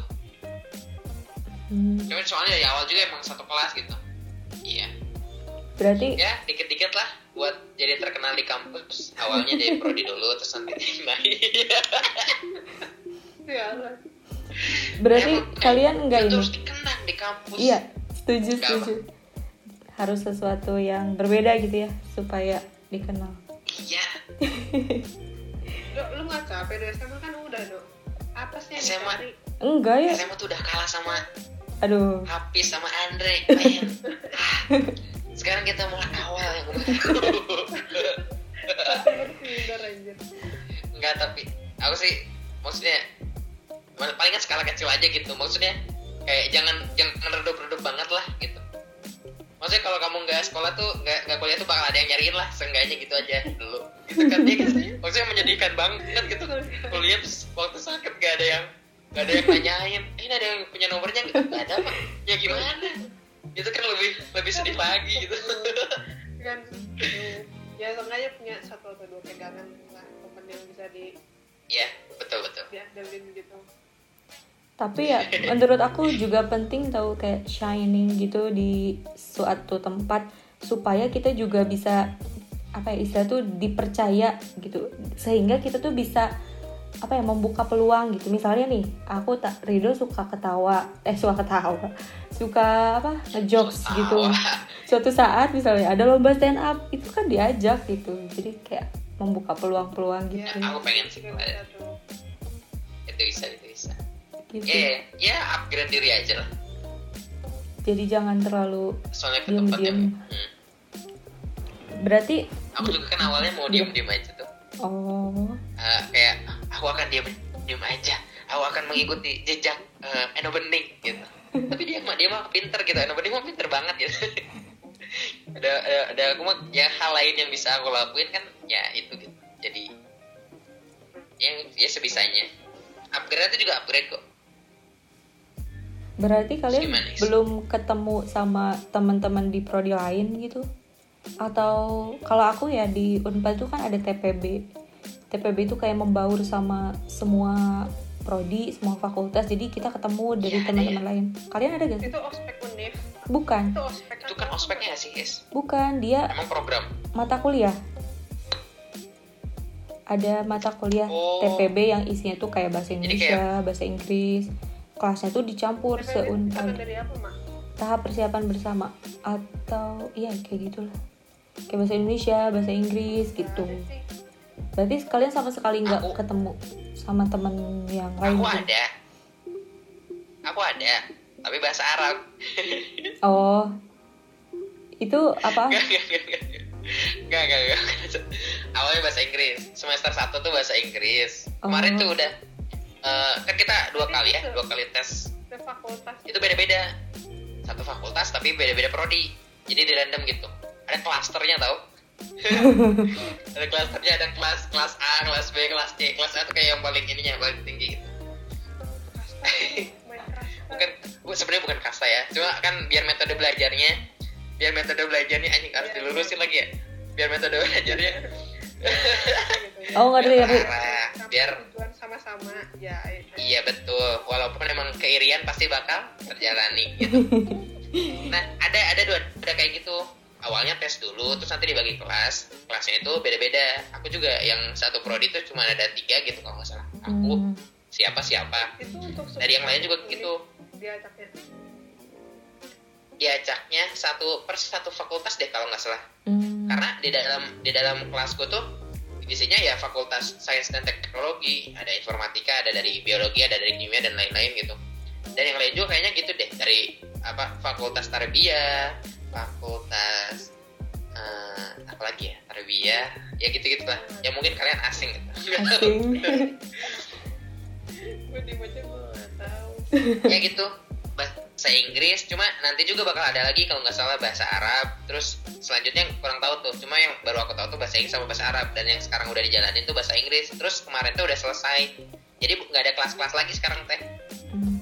Hmm, cuma soalnya dari awal juga emang satu kelas gitu. Iya. Berarti ya dikit-dikit lah buat jadi terkenal di kampus. Awalnya dari prodi dulu terus nanti naik ya lah. berarti eh, kalian enggak itu ini? harus dikenang di kampus. Iya setuju setuju. Harus sesuatu yang berbeda gitu ya supaya dikenal. Iya. Lu lu nggak capek dari SMA kan udah dong apa sih yang SMA? dicari? Enggak ya. SMA tuh udah kalah sama aduh. Hafiz sama Andre. Ah, sekarang kita mulai awal yang enggak tapi aku sih maksudnya palingan skala kecil aja gitu. Maksudnya kayak jangan jangan redup-redup banget lah gitu. Maksudnya kalau kamu nggak sekolah tuh nggak nggak kuliah tuh bakal ada yang nyariin lah seenggaknya gitu aja dulu. Gitu kan ya kan maksudnya menyedihkan banget gitu. Kuliah terus waktu sakit gak ada yang gak ada yang nanyain "Eh, ini ada yang punya nomornya nggak? Nggak ada pak. Ya gimana? Itu kan lebih lebih sedih lagi gitu. Kan ya seenggaknya punya satu atau dua pegangan lah temen yang bisa di ya betul betul. diandelin gitu tapi ya menurut aku juga penting tahu kayak shining gitu di suatu tempat supaya kita juga bisa apa ya istilah tuh dipercaya gitu. Sehingga kita tuh bisa apa ya membuka peluang gitu. Misalnya nih aku tak Rido suka ketawa eh suka ketawa suka apa ngejokes Tawa. gitu. suatu saat misalnya ada lomba stand up itu kan diajak gitu. Jadi kayak membuka peluang-peluang gitu. Ya aku pengen sih itu bisa itu bisa gitu. Ya ya upgrade diri aja lah. Jadi jangan terlalu soalnya ke Diem, diem. hmm. berarti aku juga kan awalnya mau diem diem aja tuh. Oh. Eh, kayak aku akan diem diem aja. Aku akan mengikuti jejak eh, Eno Bening gitu. Tapi dia mah dia mah pinter gitu. Eno Bening mah pinter banget gitu. Ada, ada ada aku mah ya hal lain yang bisa aku lakuin kan ya itu gitu. Jadi yang ya sebisanya. Upgrade itu juga upgrade kok berarti kalian Gimana, belum ketemu sama teman-teman di prodi lain gitu? Atau kalau aku ya di Unpad itu kan ada TPB TPB itu kayak membaur sama semua prodi semua fakultas. Jadi kita ketemu dari Iya, teman-teman lain. Kalian ada gak sih? Itu ospek unif bukan. Itu ospek itu kan ospeknya sih guys bukan dia emang program? mata kuliah. Ada mata kuliah Oh. TPB yang isinya tuh kayak bahasa Indonesia bahasa Inggris kelasnya tuh dicampur mak tahap persiapan bersama atau iya kayak gitulah kayak bahasa Indonesia bahasa Inggris gitu Ada sih. berarti kalian sama sekali nggak ketemu sama temen yang lain aku gitu? ada aku ada tapi bahasa Arab oh itu apa Enggak, enggak, enggak, enggak. Enggak, enggak, enggak. Awalnya bahasa Inggris. Semester 1 tuh bahasa Inggris. Kemarin Oh. tuh udah eh, kan kita dua kali ya, dua kali tes. Fakultas Itu beda-beda. Satu fakultas tapi beda-beda prodi. Jadi di random gitu. Ada klasternya tau? ada klasternya, ada kelas kelas A, kelas B, kelas C. Kelas A tuh kayak yang paling ininya, paling tinggi gitu. bukan bu- sebenarnya bukan kasta ya cuma kan biar metode belajarnya biar metode belajarnya anjing harus Iya, dilurusin lagi ya biar metode belajarnya gitu ya. Oh ngerti ngerti. parah Sama biar tujuan sama-sama ya itu. iya betul walaupun emang keirian pasti bakal terjalani gitu nah ada ada dua ada kayak gitu awalnya tes dulu terus nanti dibagi kelas kelasnya itu beda-beda aku juga yang satu prodi itu cuma ada tiga gitu kalau nggak salah aku Hmm. siapa siapa Itu untuk dari yang lain juga gitu Diajaknya. Diajaknya satu per satu fakultas deh kalau nggak salah Hmm. karena di dalam di dalam kelasku tuh isinya ya fakultas sains dan teknologi ada informatika ada dari biologi ada dari kimia dan lain-lain gitu dan yang lain juga kayaknya gitu deh dari apa fakultas tarbiyah fakultas eh, apa lagi ya tarbiyah ya gitu gitulah ya mungkin kalian asing gitu Asing. Gue gue tahu. ya gitu bahasa Inggris cuma nanti juga bakal ada lagi kalau nggak salah bahasa Arab terus selanjutnya kurang tahu tuh cuma yang baru aku tahu tuh bahasa Inggris sama bahasa Arab dan yang sekarang udah dijalanin tuh bahasa Inggris terus kemarin tuh udah selesai jadi nggak ada kelas-kelas lagi sekarang teh Hmm.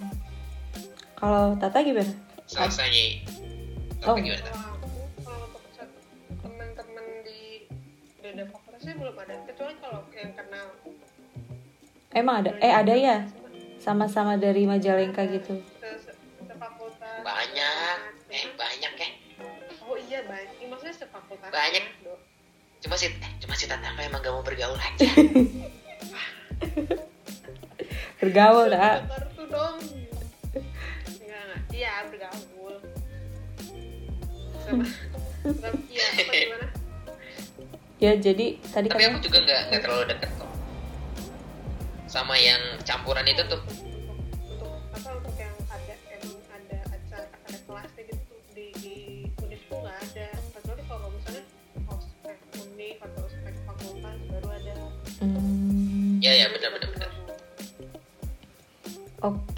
Kalau Tata gimana? selesai Oh. oh. gimana teman-teman di beda fakultasnya belum ada kecuali kalau yang kenal Emang ada? Eh ada ya? Sama-sama dari Majalengka gitu. Banyak. Eh banyak ya. Oh iya banyak. Maksudnya sefakultas Banyak. Cuma si eh, cuma si apa emang gak mau bergaul aja. Bergaul tak? kartu dong. Enggak enggak. Iya bergaul. Sama sama iya gimana? Ya jadi tadi tapi aku kan juga nggak nggak terlalu deket kok. Sama yang campuran itu tuh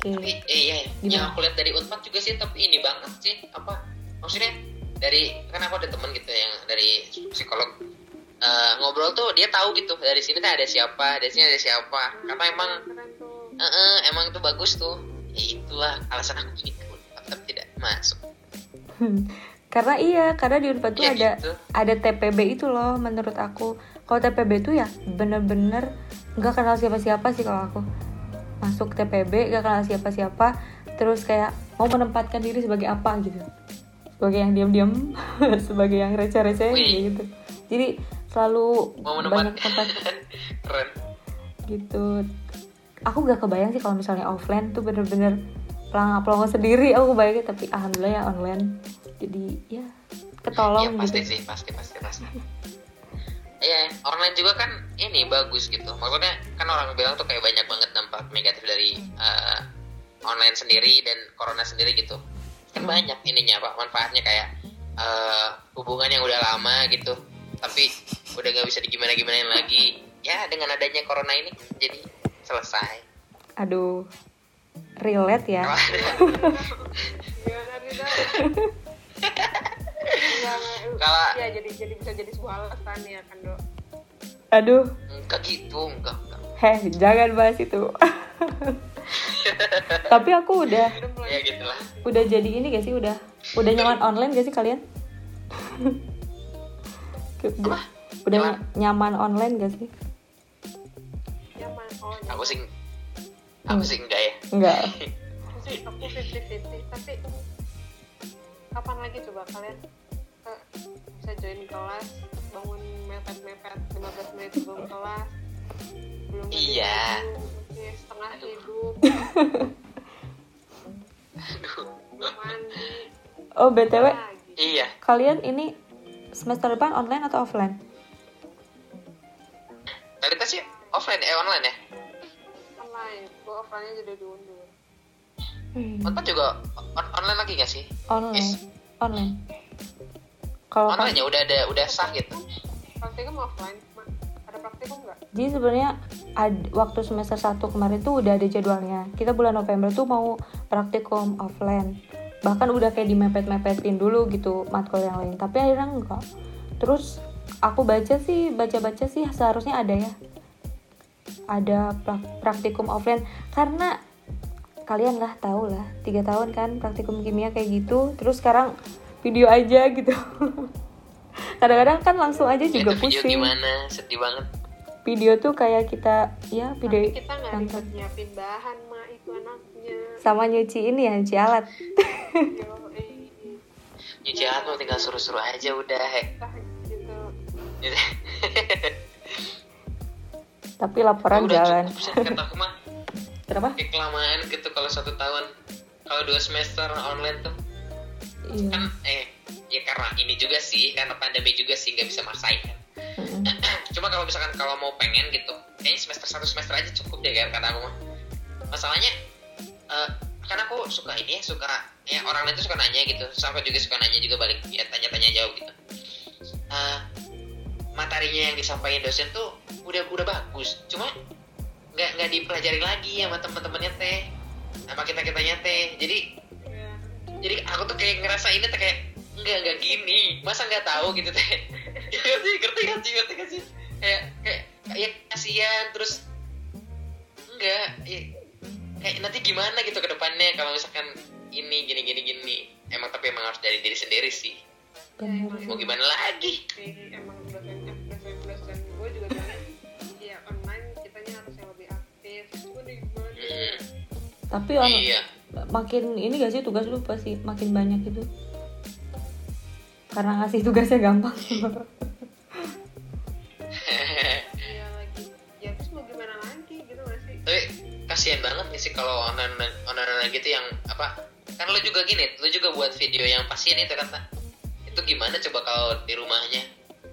Oke. tapi eh, iya yang Gimana? aku lihat dari unpad juga sih tapi ini banget sih apa maksudnya dari kan aku ada teman gitu yang dari psikolog Eh, ngobrol tuh dia tahu gitu dari sini tuh ada siapa dari sini ada siapa karena emang tuh eh, eh, emang itu bagus tuh ya itulah alasan aku ingin ke unpad tapi tidak masuk Karena iya, karena di Unpad tuh Ya ada gitu. ada TPB itu loh menurut aku. Kalau TPB itu ya bener-bener nggak kenal siapa-siapa sih kalau aku. Masuk TPB gak kenal siapa-siapa, terus kayak mau menempatkan diri sebagai apa gitu. Sebagai yang diam-diam, sebagai yang receh-receh gitu. Jadi selalu mau banyak tempat keren. gitu. Aku gak kebayang sih kalau misalnya offline tuh bener-bener pelangga pelongo sendiri aku kebayangnya tapi alhamdulillah ya online. Jadi ya ketolong ya pasti gitu. sih pasti pasti pasti Iya, online juga kan ini bagus gitu. Maksudnya kan orang bilang tuh kayak banyak banget dampak negatif dari eh, online sendiri dan corona sendiri gitu. Kan banyak ininya pak manfaatnya kayak eh, hubungan yang udah lama gitu, tapi udah nggak bisa digimana gimanain lagi. Ya dengan adanya corona ini jadi selesai. aduh relate ya gimana Enggak. kalau ya jadi jadi bisa jadi sebuah alasan ya kan dok aduh enggak gitu, enggak enggak. heh jangan bahas itu tapi aku udah Ya gitulah. udah jadi ini gak sih udah udah nyaman online gak sih kalian udah, udah Nyaman? nyaman online gak sih nyaman oh Aku nyaman. sih, aku sih enggak ya. enggak Aku sih aku fifty fifty tapi kapan lagi coba kalian bisa join kelas bangun mepet mepet 15 menit sebelum kelas belum Iya. setengah Aduh. hidup belum mandi oh btw lagi Iya. kalian ini semester depan online atau offline Tadi tes sih offline eh online ya. online gua offline nya jadi diundur Hmm, Unpad juga on- online lagi gak sih? online Yes. online kalau pas- Online ya udah ada udah sah gitu. praktikum offline ada praktikum nggak Jadi sebenarnya ad- waktu semester 1 kemarin tuh udah ada jadwalnya. Kita bulan November tuh mau praktikum offline. Bahkan udah kayak dimepet-mepetin dulu gitu matkul yang lain. Tapi akhirnya enggak. Terus aku baca sih, baca-baca sih seharusnya ada ya. Ada prak- praktikum offline karena kalian lah tahu lah tiga tahun kan praktikum kimia kayak gitu terus sekarang video aja gitu. Kadang-kadang kan langsung aja juga itu video pusing. gimana? Sedih banget. Video tuh kayak kita ya video Tapi kita nggak ribet nyiapin bahan mah itu anaknya. Sama nyuci ini ya nyuci alat. Yo, eh, nyuci alat mau tinggal suruh-suruh aja udah. Hek entah gitu. Tapi laporan udah jalan. kenapa? Kayak kelamaan gitu kalau satu tahun. Kalau dua semester online tuh iya. Kan eh ya karena ini juga sih karena pandemi juga sih nggak bisa maksain. Kan Mm-mm. cuma kalau misalkan kalau mau pengen gitu kayaknya semester satu semester aja cukup deh kan kata aku mah. Masalahnya eh kan aku suka ini ya suka ya orang lain tuh suka nanya gitu sampai juga suka nanya juga balik ya tanya-tanya jauh gitu. Eh, materinya yang disampaikan dosen tuh udah udah bagus cuma nggak nggak dipelajari lagi sama teman-temannya teh sama kita kitanya teh. Jadi ya jadi aku tuh kayak ngerasa ini tuh kayak enggak enggak gini. Masa nggak tahu? Gitu teh. Ngerti ngerti ngerti ngerti ngerti sih kayak kayak ya kasihan terus enggak ya, kayak nanti gimana gitu ke depannya kalau misalkan ini gini gini gini. Emang tapi emang harus dari diri sendiri sih. Bener. Mau gimana lagi? Si emang dosen dosen dosen gue juga bilang ya online kitanya harus yang lebih aktif. Gue gimana Hmm, tapi on- iya makin ini gak sih tugas lu pasti makin banyak gitu karena ngasih tugasnya gampang. Ya lagi. Ya terus mau gimana lagi? Gitu gak sih? Tapi kasihan banget nih sih kalau online online online gitu yang apa kan lu juga gini lu juga buat video yang pasien itu kata itu gimana coba kalau di rumahnya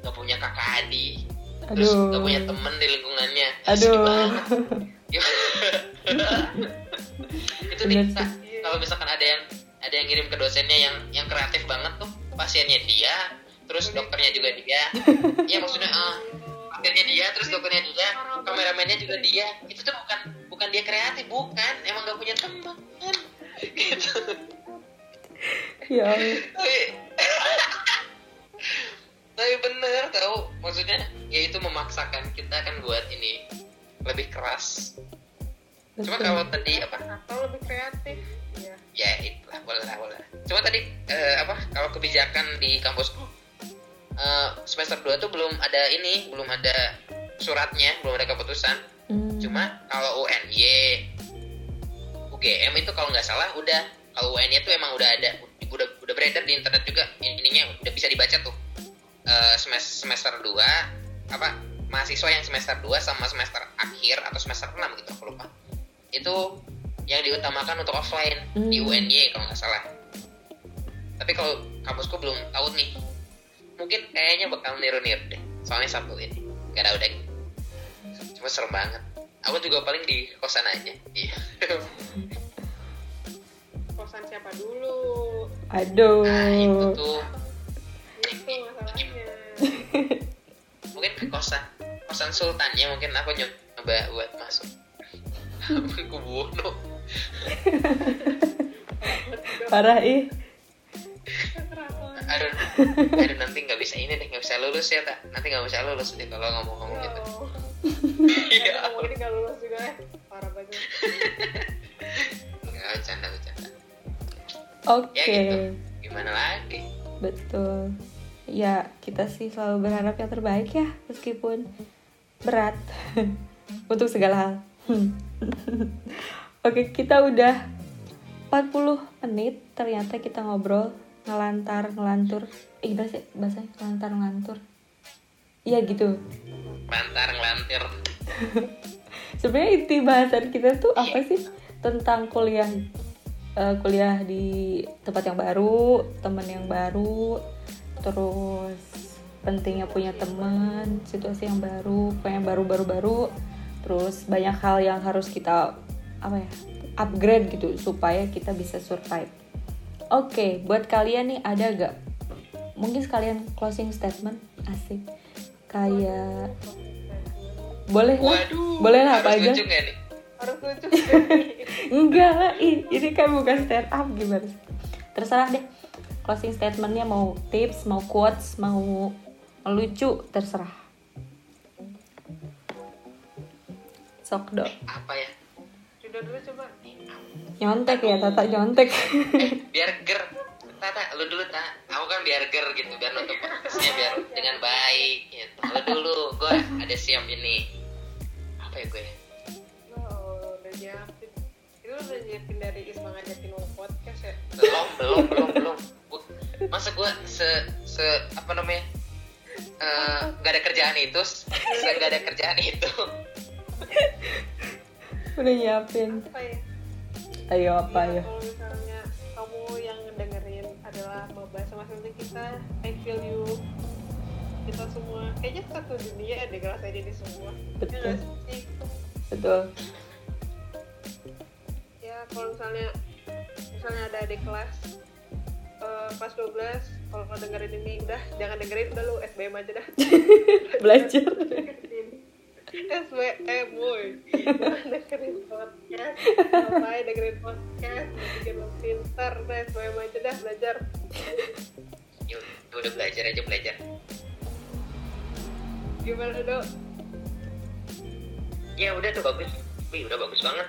nggak punya kakak adik terus nggak punya temen di lingkungannya? Aduh. Gimana? itu nih Bener. Kalau misalkan ada yang ada yang ngirim ke dosennya yang yang kreatif banget tuh pasiennya dia terus dokternya juga dia. Iya maksudnya ah pasiennya dia terus dokternya dia kameramennya juga dia. Itu tuh bukan bukan dia kreatif bukan. Emang gak punya teman. Gitu. Ya tapi tapi bener tau. Maksudnya ya itu memaksakan kita kan buat ini lebih keras cuma Betul. kalau tadi apa? Atau lebih kreatif. Ya ya itulah boleh lah boleh cuma tadi eh, apa kalau kebijakan di kampusku eh, semester 2 tuh belum ada ini belum ada suratnya belum ada keputusan. Hmm. cuma kalau UNY UGM itu kalau nggak salah udah kalau UNY itu emang udah ada udah udah beredar di internet juga ininya udah bisa dibaca tuh. Eh, semester semester 2 apa mahasiswa yang semester 2 sama semester akhir atau semester 6 gitu aku lupa itu yang diutamakan untuk offline di Hmm. UNY kalau nggak salah. Tapi kalau kampusku belum tahu nih mungkin kayaknya bakal niru-niru deh. Soalnya satu ini nggak ada udah. Cuma serem banget. Aku juga paling di kosan aja. Iya. Kosan siapa dulu? Aduh. Nah itu tuh. Itu masalahnya. Mungkin ke kosan. Kosan sultannya mungkin aku nyoba buat masuk aku bunuh parah ih. Aduh aduh nanti nggak bisa ini deh nggak bisa lulus ya tak nanti nggak bisa lulus deh kalau ngomong-ngomong gitu. Iya iya. Mau ini nggak lulus juga ya parah banget. Nggak bercanda bercanda. Oke. ya gitu. Gimana lagi? Betul. Ya kita sih selalu berharap yang terbaik ya meskipun berat. Untuk segala hal oke kita udah 40 menit ternyata kita ngobrol ngelantar ngelantur. Eh gimana sih bahasanya ngelantar ngelantur. Iya gitu. Lantar ngelantir sebenarnya inti bahasan kita tuh apa sih? Tentang kuliah Eh, kuliah di tempat yang baru teman yang baru terus pentingnya punya teman situasi yang baru pengen baru baru baru terus banyak hal yang harus kita apa ya upgrade gitu supaya kita bisa survive. Oke buat kalian nih ada gak mungkin sekalian closing statement? Asik. Kayak boleh lah. Waduh boleh lah apa harus aja lucu nggak nih? Harus lucu Enggak lah, ih, ini kan bukan stand up gimana? Terserah deh. Closing statementnya mau tips, mau quotes, mau lucu, terserah. Sok dong. apa ya? Sudah dulu coba. Nyontek ya tata nyontek. Biar ger. Tata lu dulu tak aku kan biar ger gitu biar nonton podcastnya biar dengan baik gitu. Lu dulu gue ada siap ini. Apa ya gue Oh, udah nyiapin. Itu udah nyiapin dari Isma ngajakin mau podcast ya? belum belum belum belum. Masa gue se se apa namanya? Eh, nggak ada kerjaan itu se nggak ada kerjaan itu udah nyiapin Apa ya? ayo apa Ya, ya Kalau misalnya kamu yang dengerin adalah maba sama seperti kita, I feel you. Kita semua, kayaknya satu dunia deh ngerasain ini semua. Betul. Ya betul ya kalau misalnya misalnya ada adik kelas eh, pas 12 kalau mau dengerin ini udah jangan dengerin udah lu SBM aja dah belajar SBM boy. Jangan dengerin podcast. Ngapain dengerin podcast? Bikin lo pintar udah SBM aja dah belajar. Yuk, udah belajar aja belajar. Gimana dok? Ya udah tuh bagus. Wih, udah bagus banget.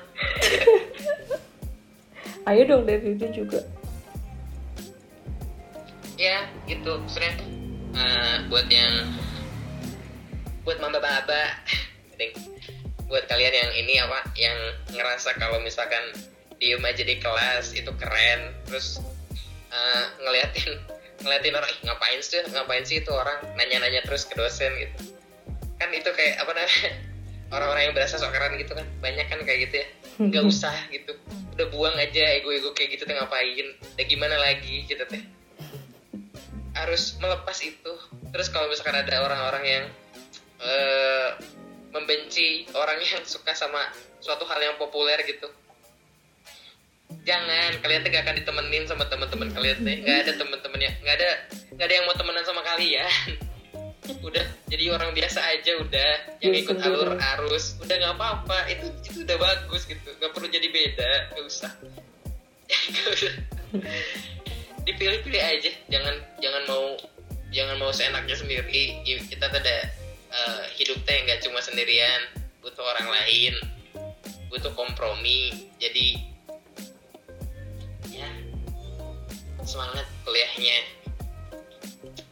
Ayo dong dari itu juga. Ya gitu sebenarnya. Eh, buat yang buat maba-maba Ding. buat kalian yang ini apa yang ngerasa kalau misalkan diem aja di kelas itu keren. Terus eh, ngeliatin ngeliatin orang "Ih, ngapain sih ngapain sih itu orang nanya-nanya terus ke dosen gitu. Kan itu kayak apa namanya orang-orang yang berasa sok keren gitu kan. Banyak kan kayak gitu ya. Nggak usah gitu. Udah buang aja ego-ego kayak gitu teh ngapain? Udah gimana lagi gitu teh. Harus melepas itu. Terus kalau misalkan ada orang-orang yang eh, membenci orang yang suka sama suatu hal yang populer gitu. Jangan kalian tuh gak akan ditemenin sama teman-teman kalian teh nggak ada teman-temannya nggak ada nggak ada yang mau temenan sama kalian. Udah jadi orang biasa aja udah yang Ya, ikut alur arus. Udah nggak apa-apa itu itu udah bagus gitu. Nggak perlu jadi beda nggak usah. Dipilih-pilih aja jangan jangan mau jangan mau seenaknya sendiri. Kita tuh ada hidup teh nggak cuma sendirian butuh orang lain butuh kompromi. Jadi ya semangat kuliahnya.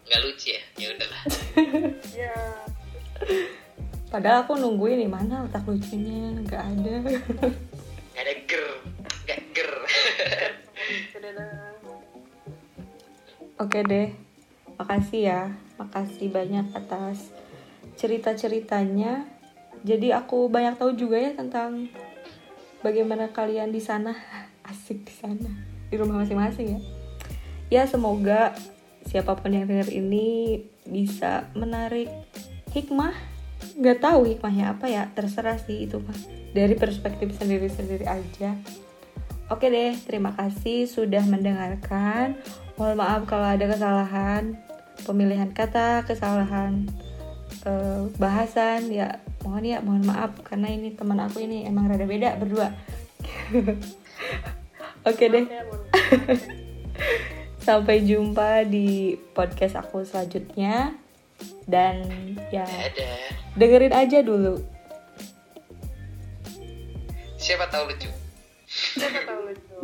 Nggak lucu ya? Ya udahlah. Ya. Padahal aku nungguin nih mana otak lucunya nggak ada. Nggak ada ger nggak ger. Oke deh, makasih ya, makasih banyak atas cerita-ceritanya. Jadi aku banyak tahu juga ya tentang bagaimana kalian di sana, asik di sana, di rumah masing-masing ya. Ya semoga siapa pun yang denger ini bisa menarik hikmah. Gak tahu hikmahnya apa ya, terserah sih itu mah. Dari perspektif sendiri-sendiri aja. Oke deh, terima kasih sudah mendengarkan. Mohon maaf kalau ada kesalahan pemilihan kata, kesalahan eh, bahasan ya. Mohon ya, mohon maaf karena ini teman aku ini emang rada beda berdua. Oke deh, ya, sampai jumpa di podcast aku selanjutnya. Dan ya dengerin aja dulu. siapa tahu lucu siapa tahu lucu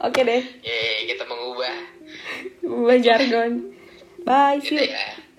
Oke deh, Yeay, kita mengubah ubah jargon. Bye, see you. ya